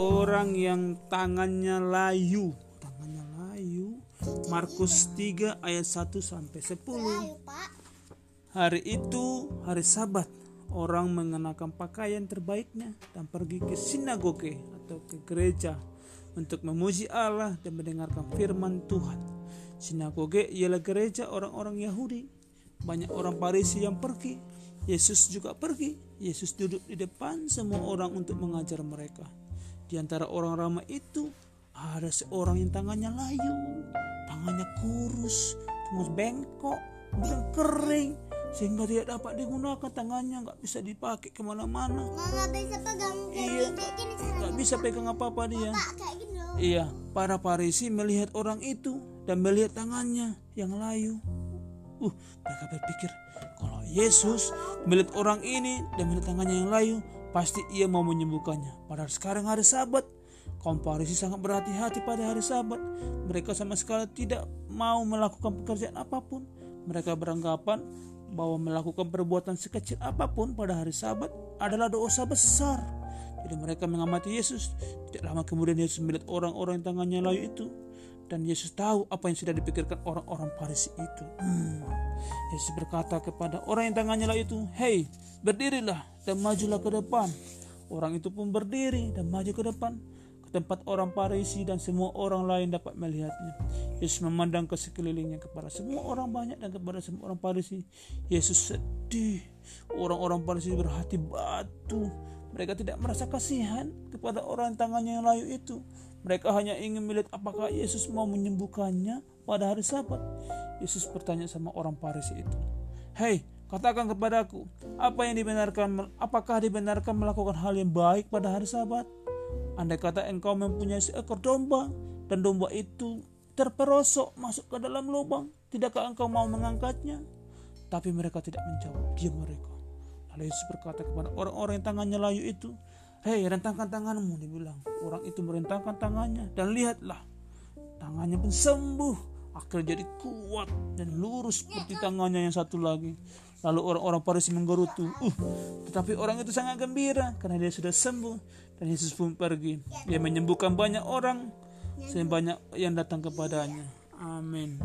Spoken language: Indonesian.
orang yang tangannya layu. Tangannya layu. Markus 3 ayat 1 sampai 10. Ayo pak. Hari itu hari Sabat. Orang mengenakan pakaian terbaiknya dan pergi ke sinagoge atau ke gereja untuk memuji Allah dan mendengarkan firman Tuhan. Sinagoge ialah gereja orang-orang Yahudi. Banyak orang Farisi yang pergi. Yesus juga pergi. Yesus duduk di depan semua orang untuk mengajar mereka. Di antara orang ramai itu ada seorang yang tangannya layu, tangannya kurus, terus bengkok, kemudian kering, sehingga tidak dapat digunakan tangannya nggak bisa dipakai ke mana-mana. Mama bisa pegang Iya. nggak bisa pegang apa-apa dia. Iya para Farisi melihat orang itu dan melihat tangannya yang layu. Uh mereka berpikir kalau Yesus melihat orang ini dan melihat tangannya yang layu pasti ia mau menyembuhkannya padahal sekarang hari sabat kaum Farisi sangat berhati-hati pada hari sabat mereka sama sekali tidak mau melakukan pekerjaan apa pun mereka beranggapan bahwa melakukan perbuatan sekecil apa pun pada hari sabat adalah dosa besar jadi mereka mengamati Yesus. Tidak lama kemudian Yesus melihat orang-orang yang tangannya layu itu. Dan Yesus tahu apa yang sudah dipikirkan orang-orang Farisi itu. Hmm. Yesus berkata kepada orang yang tangannya layu itu, Hei, berdirilah dan majulah ke depan. Orang itu pun berdiri dan maju ke depan ke tempat orang Farisi dan semua orang lain dapat melihatnya. Yesus memandang ke sekelilingnya kepada semua orang banyak dan kepada semua orang Farisi. Yesus sedih. Orang-orang Farisi berhati batu. Mereka tidak merasa kasihan kepada orang tangannya yang layu itu. Mereka hanya ingin melihat apakah Yesus mau menyembuhkannya pada hari Sabat. Yesus bertanya sama orang Farisi itu, "Hei, katakan kepadaku, apa yang dibenarkan? Apakah dibenarkan melakukan hal yang baik pada hari Sabat? Andai kata engkau mempunyai seekor domba dan domba itu terperosok masuk ke dalam lubang, tidakkah engkau mau mengangkatnya?" Tapi mereka tidak menjawab, diam mereka. Lalu Yesus berkata kepada orang-orang yang tangannya layu itu, Hei rentangkan tanganmu, dia bilang. Orang itu merentangkan tangannya dan lihatlah, tangannya pun sembuh. Akhirnya jadi kuat dan lurus seperti tangannya yang satu lagi. Lalu orang-orang Farisi menggerutu. Uh, tetapi orang itu sangat gembira karena dia sudah sembuh dan Yesus pun pergi. Dia menyembuhkan banyak orang sebanyak yang datang kepadanya. Amin.